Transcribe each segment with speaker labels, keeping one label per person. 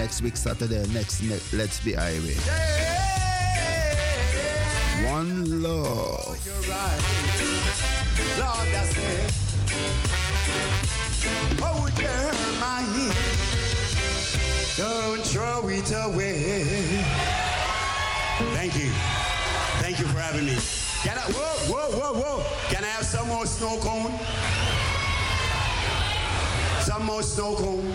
Speaker 1: next week, Saturday, next, next Let's Be Highway. Yeah. One love.
Speaker 2: Oh, right. Lord, that's it. Oh, Jeremiah, don't throw it away. Thank you. Thank you for having me. Can I, whoa, whoa, whoa, whoa. Can I have some more snow cone? Some more snow cone.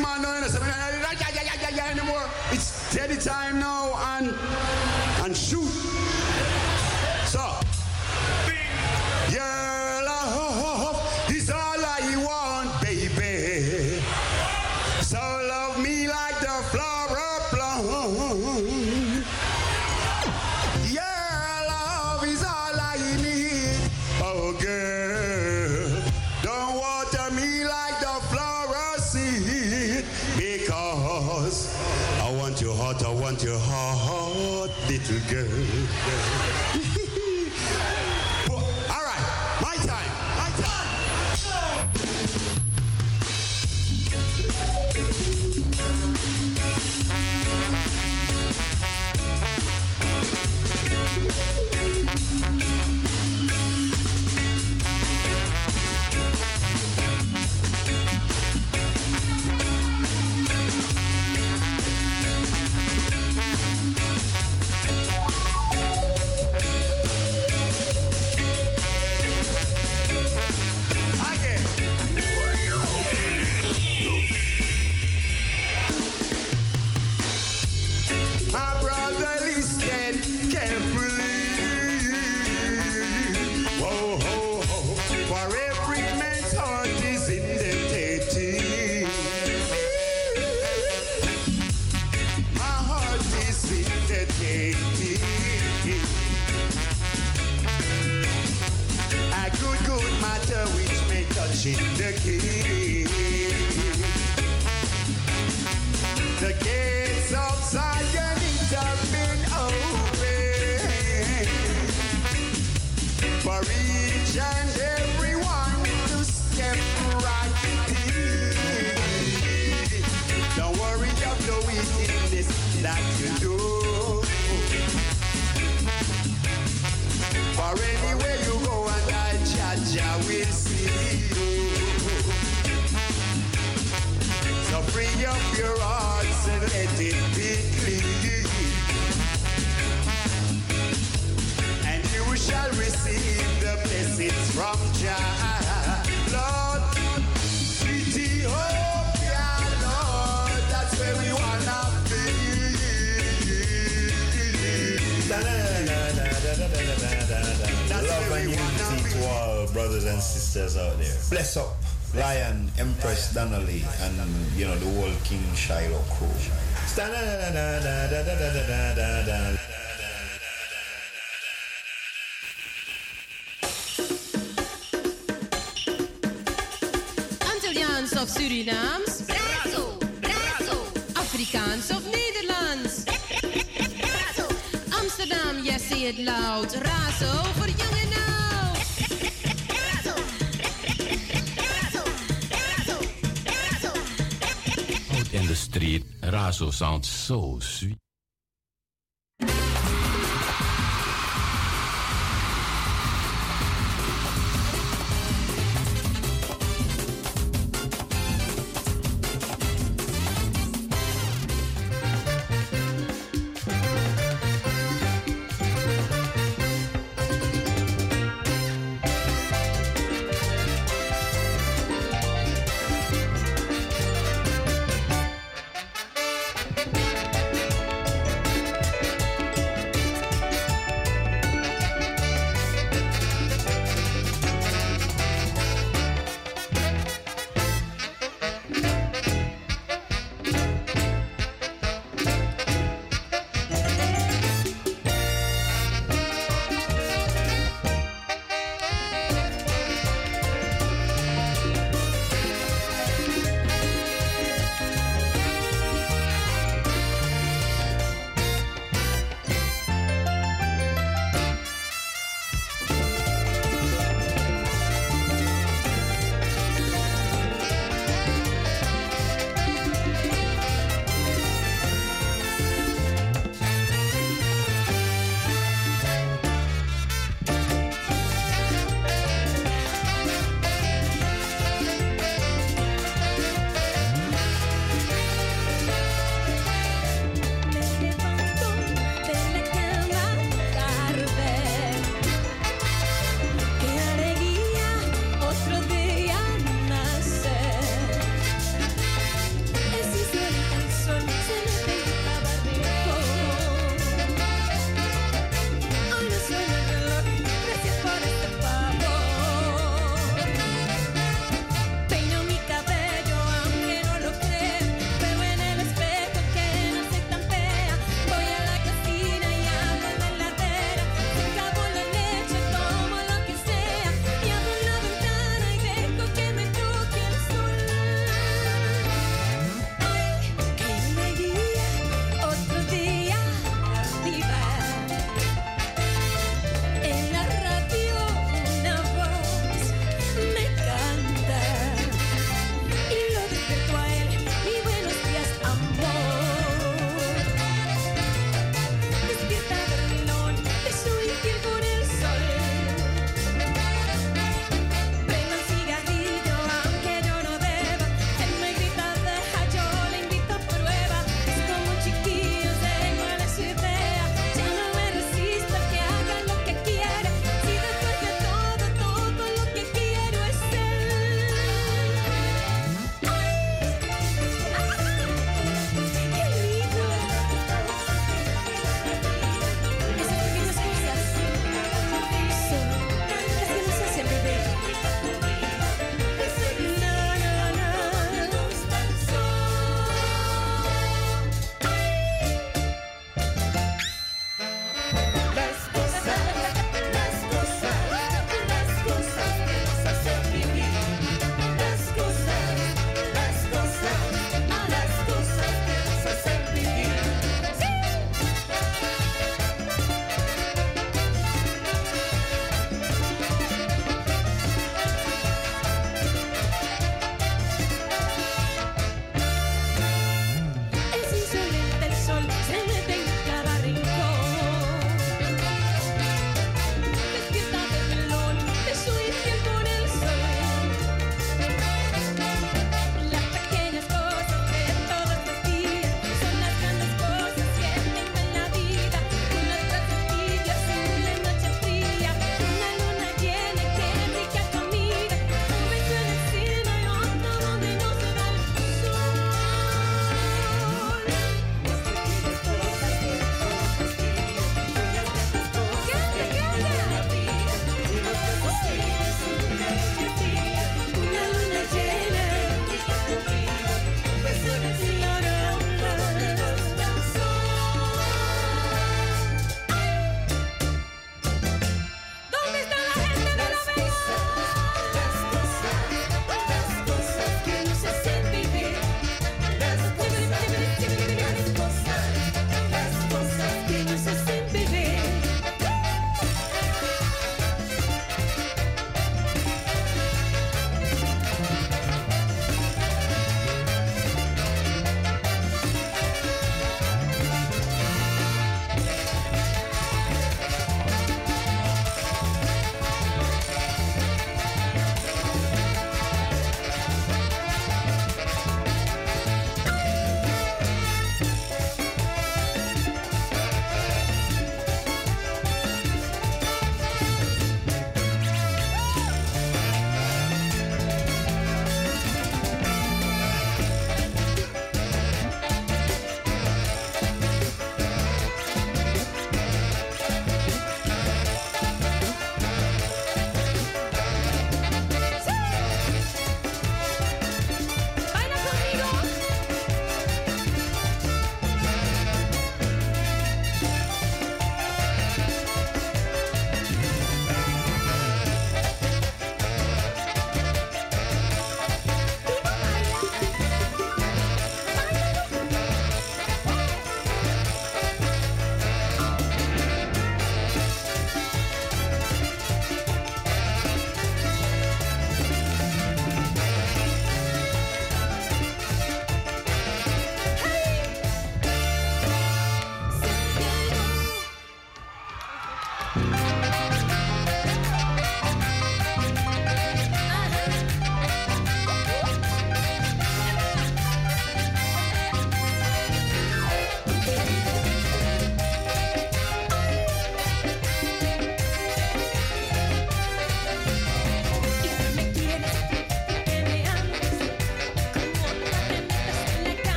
Speaker 2: man down yeah, yeah, yeah, yeah, anymore. It's daddy time now and and shoot. that you do. from Jah. to Love unity all brothers and
Speaker 3: sisters out there. Bless up. Lion, Empress Donnelly, and you know the whole King Shiloh crew.
Speaker 4: Surinaams?
Speaker 5: Razo, Razo.
Speaker 4: Afrikaans of Nederlands?
Speaker 5: Razo.
Speaker 4: Amsterdam, yes, say it loud. Razo voor jong en oud.
Speaker 5: Razo. Razo. Razo. Razo.
Speaker 6: Out in the street, Razo sounds so sweet.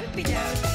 Speaker 7: hope you don't.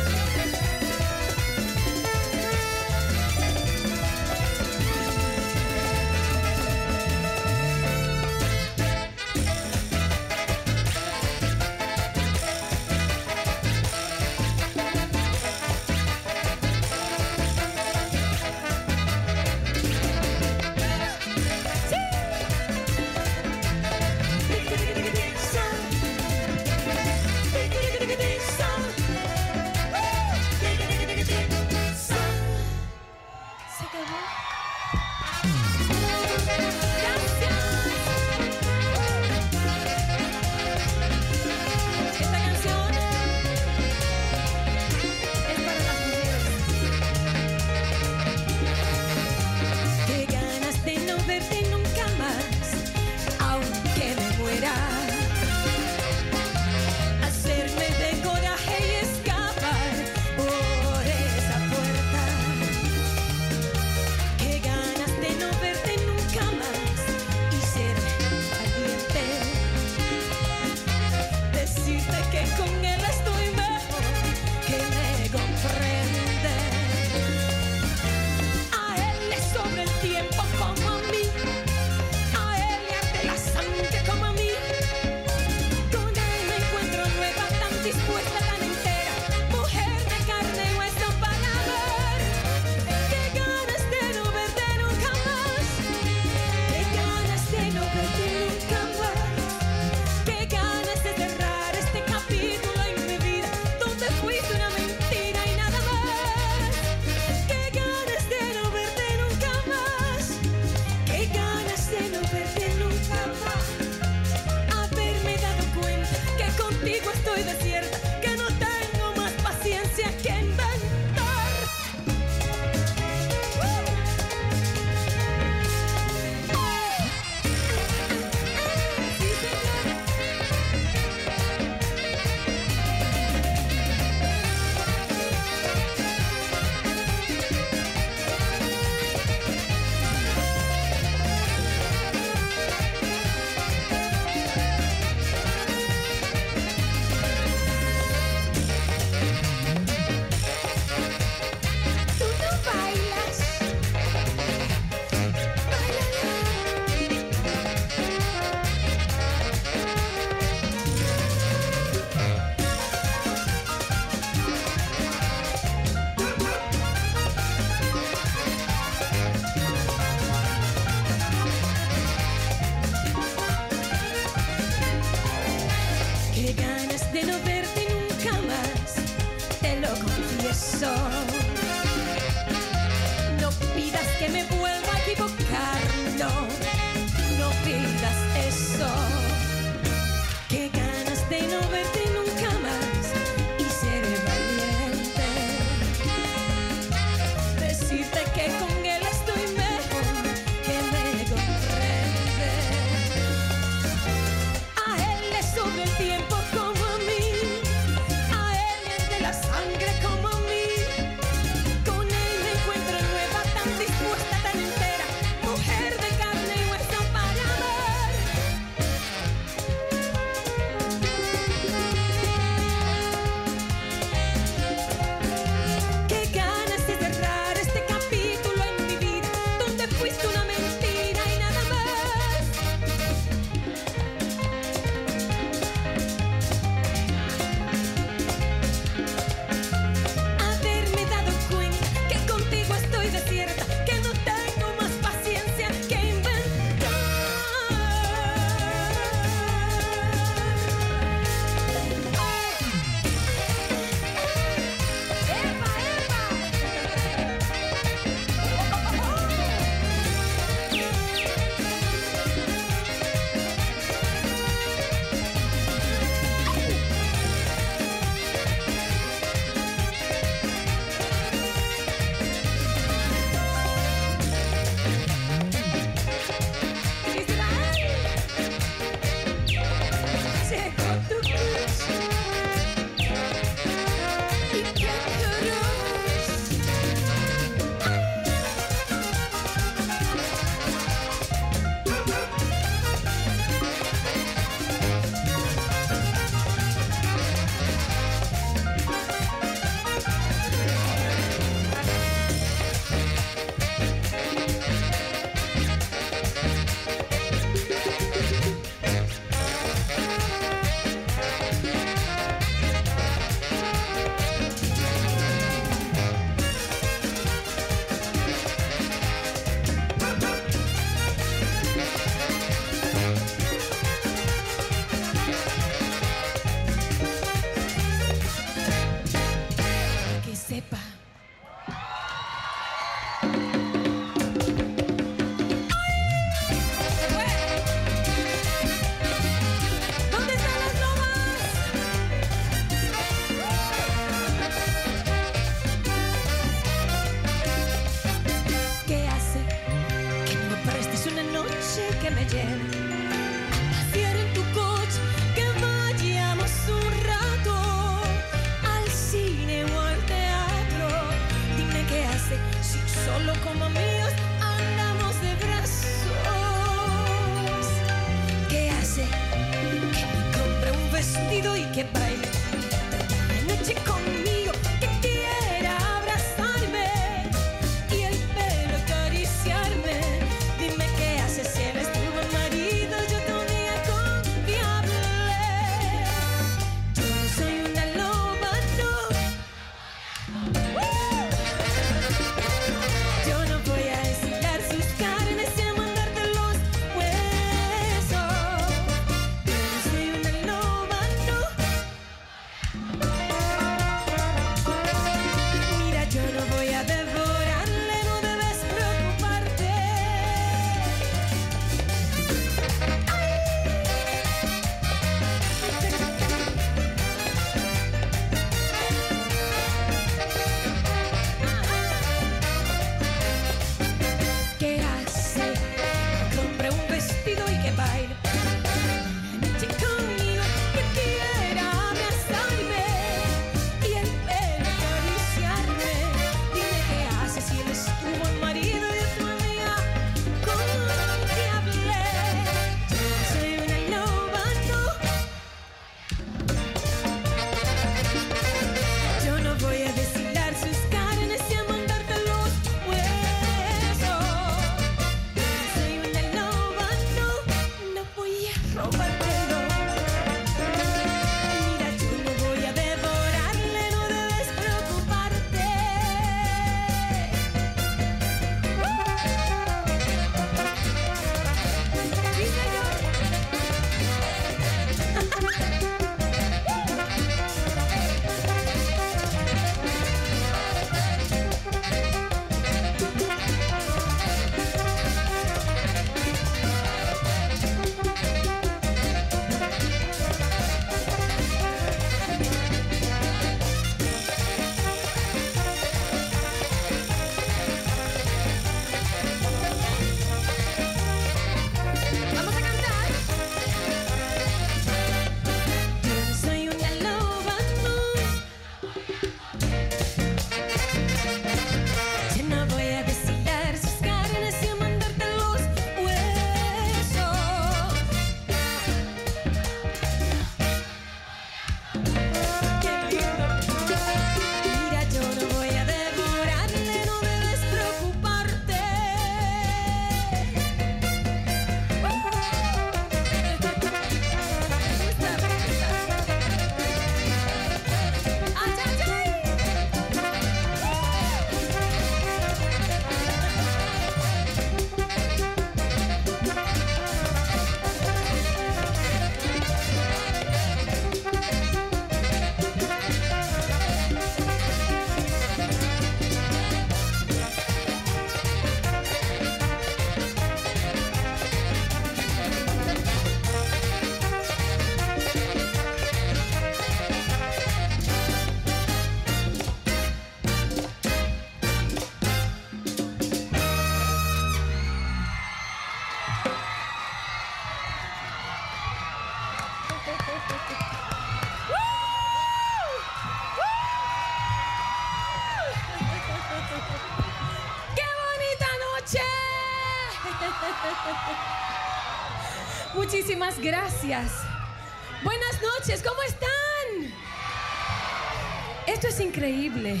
Speaker 7: Increíble.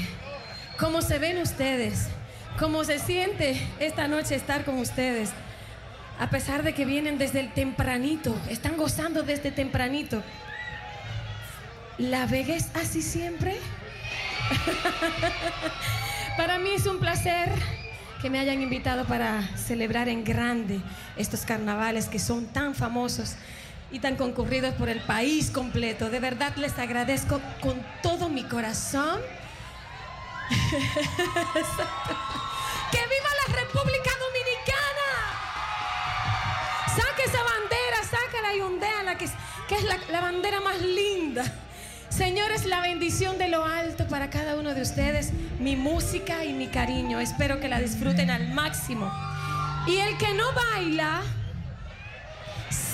Speaker 7: Cómo se ven ustedes, cómo se siente esta noche estar con ustedes. A pesar de que vienen desde el tempranito, están gozando desde tempranito. ¿La Vega es así siempre? Para mí es un placer que me hayan invitado para celebrar en grande estos carnavales que son tan famosos y tan concurridos por el país completo. De verdad les agradezco con todo mi corazón. ¡Que viva la República Dominicana! Saque esa bandera, sácala y ondéala, que que es la bandera más linda. Señores, la bendición de lo alto para cada uno de ustedes, mi música y mi cariño. Espero que la disfruten al máximo. Y el que no baila,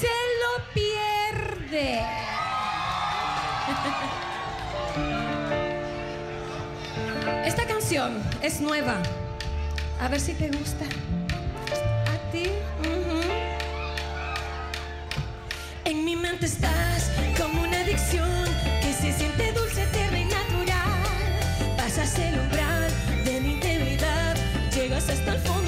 Speaker 7: se lo pierde. Esta canción es nueva. A ver si te gusta. ¿A ti? En mi mente estás como una adicción que se siente dulce, eterna y natural. Pasas el umbral de mi integridad, llegas hasta el fondo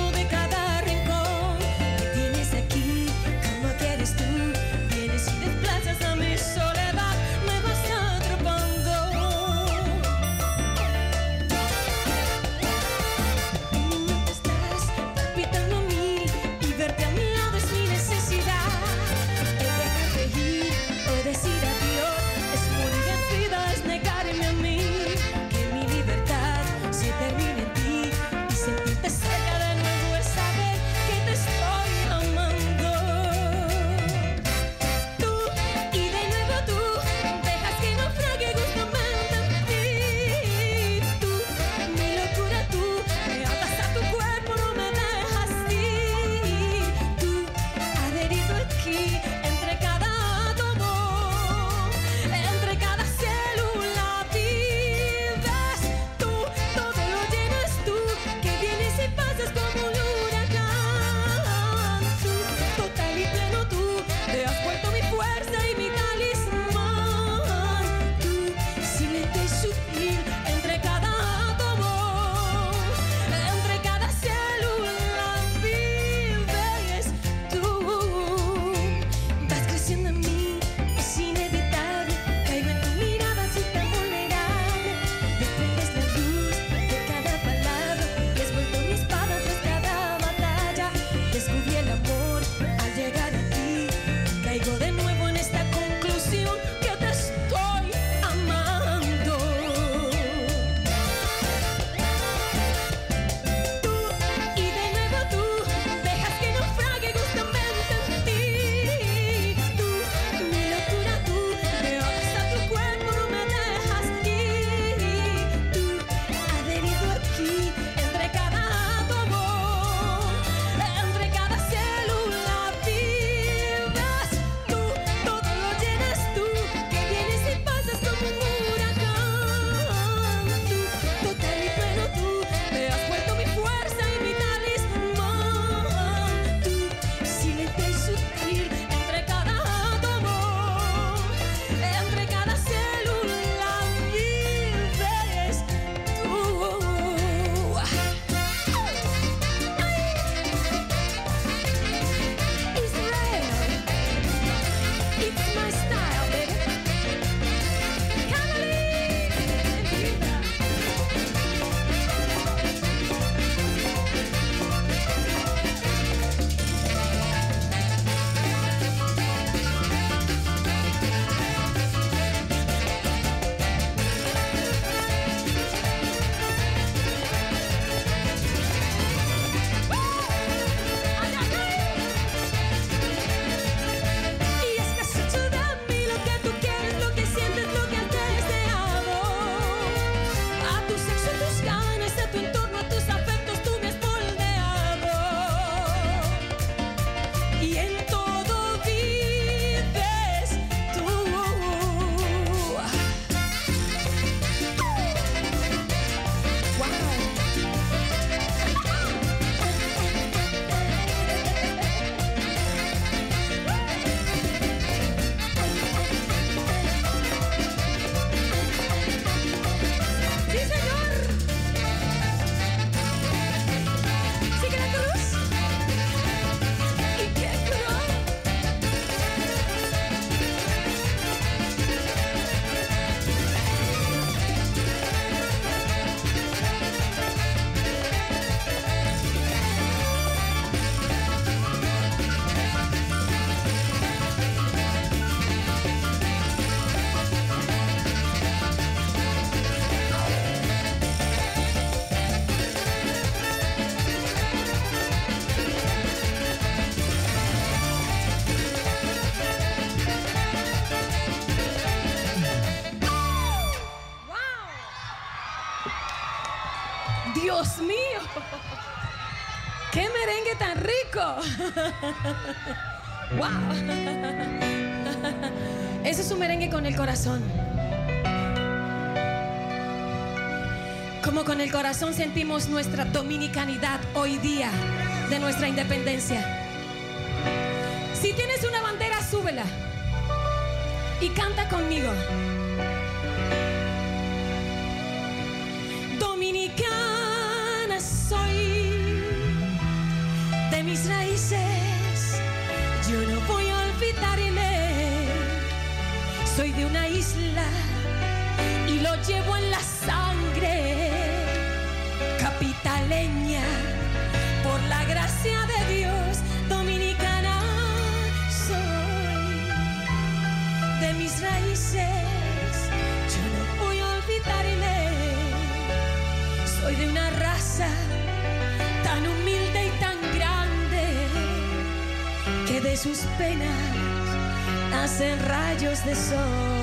Speaker 7: ¡Wow! Ese es un merengue con el corazón. Como con el corazón sentimos nuestra dominicanidad hoy día de nuestra independencia. Si tienes una bandera, súbela y canta conmigo. Lo llevo en la sangre. Capitaleña, por la gracia de Dios, dominicana soy de mis raíces. Yo no voy a olvidarme. Soy de una raza tan humilde y tan grande que de sus penas nacen rayos de sol.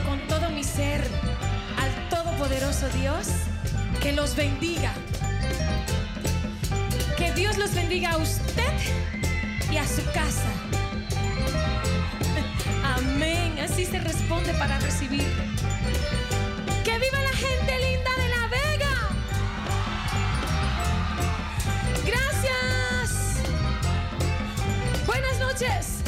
Speaker 7: Con todo mi ser al Todopoderoso Dios que los bendiga. Que Dios los bendiga a usted y a su casa. Amén. Así se responde para recibir. ¡Que viva la gente linda de La Vega! Gracias. Buenas noches.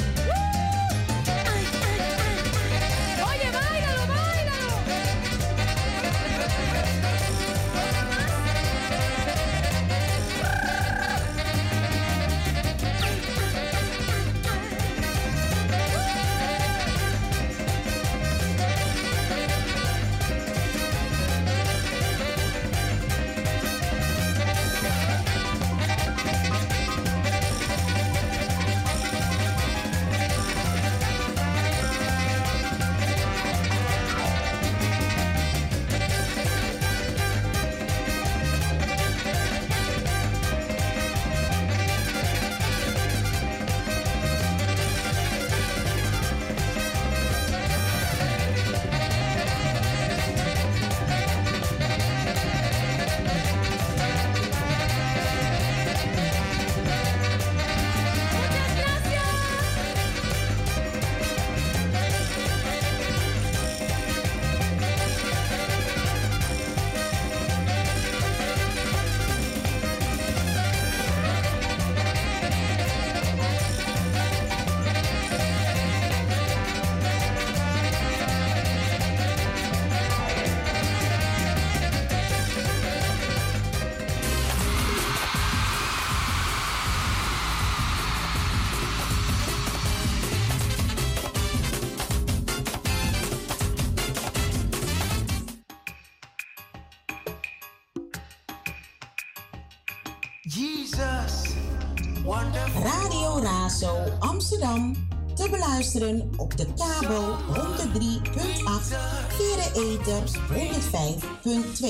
Speaker 8: Op de kabel 103.8, via de ether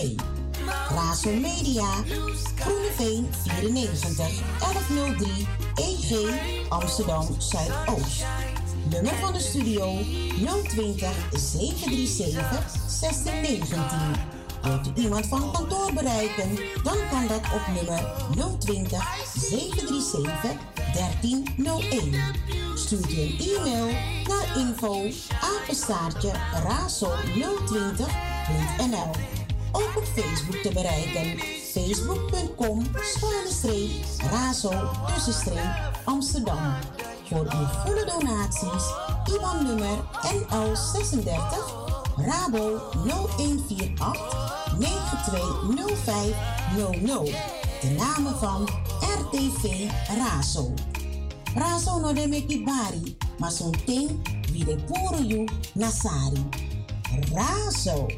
Speaker 8: 105.2. Razo Media, Groeneveen 94, 1103, EG, Amsterdam Zuidoost. Nummer van de studio 020 737 1619. Wilt u iemand van kantoor bereiken, dan kan dat op nummer 020 737 1301. Stuurt u een e-mail naar info apenstaartje razo020.nl. Ook op Facebook te bereiken. Facebook.com razo Amsterdam. Voor uw volle donaties, IBAN-nummer NL36 Rabo 0148 920500. De namen van RTV Razo. Raso no de meki bari, ma son ting, vide puru yu nasari. Raso.